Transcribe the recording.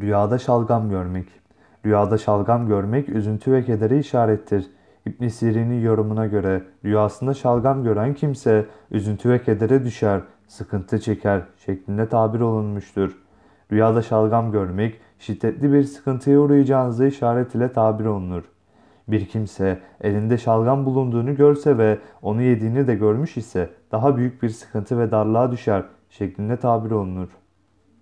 Rüyada şalgam görmek. Rüyada şalgam görmek üzüntü ve kedere işarettir. İbn Sirin'in yorumuna göre rüyasında şalgam gören kimse üzüntü ve kedere düşer, sıkıntı çeker şeklinde tabir olunmuştur. Rüyada şalgam görmek şiddetli bir sıkıntıya uğrayacağınızı işaret ile tabir olunur. Bir kimse elinde şalgam bulunduğunu görse ve onu yediğini de görmüş ise daha büyük bir sıkıntı ve darlığa düşer şeklinde tabir olunur.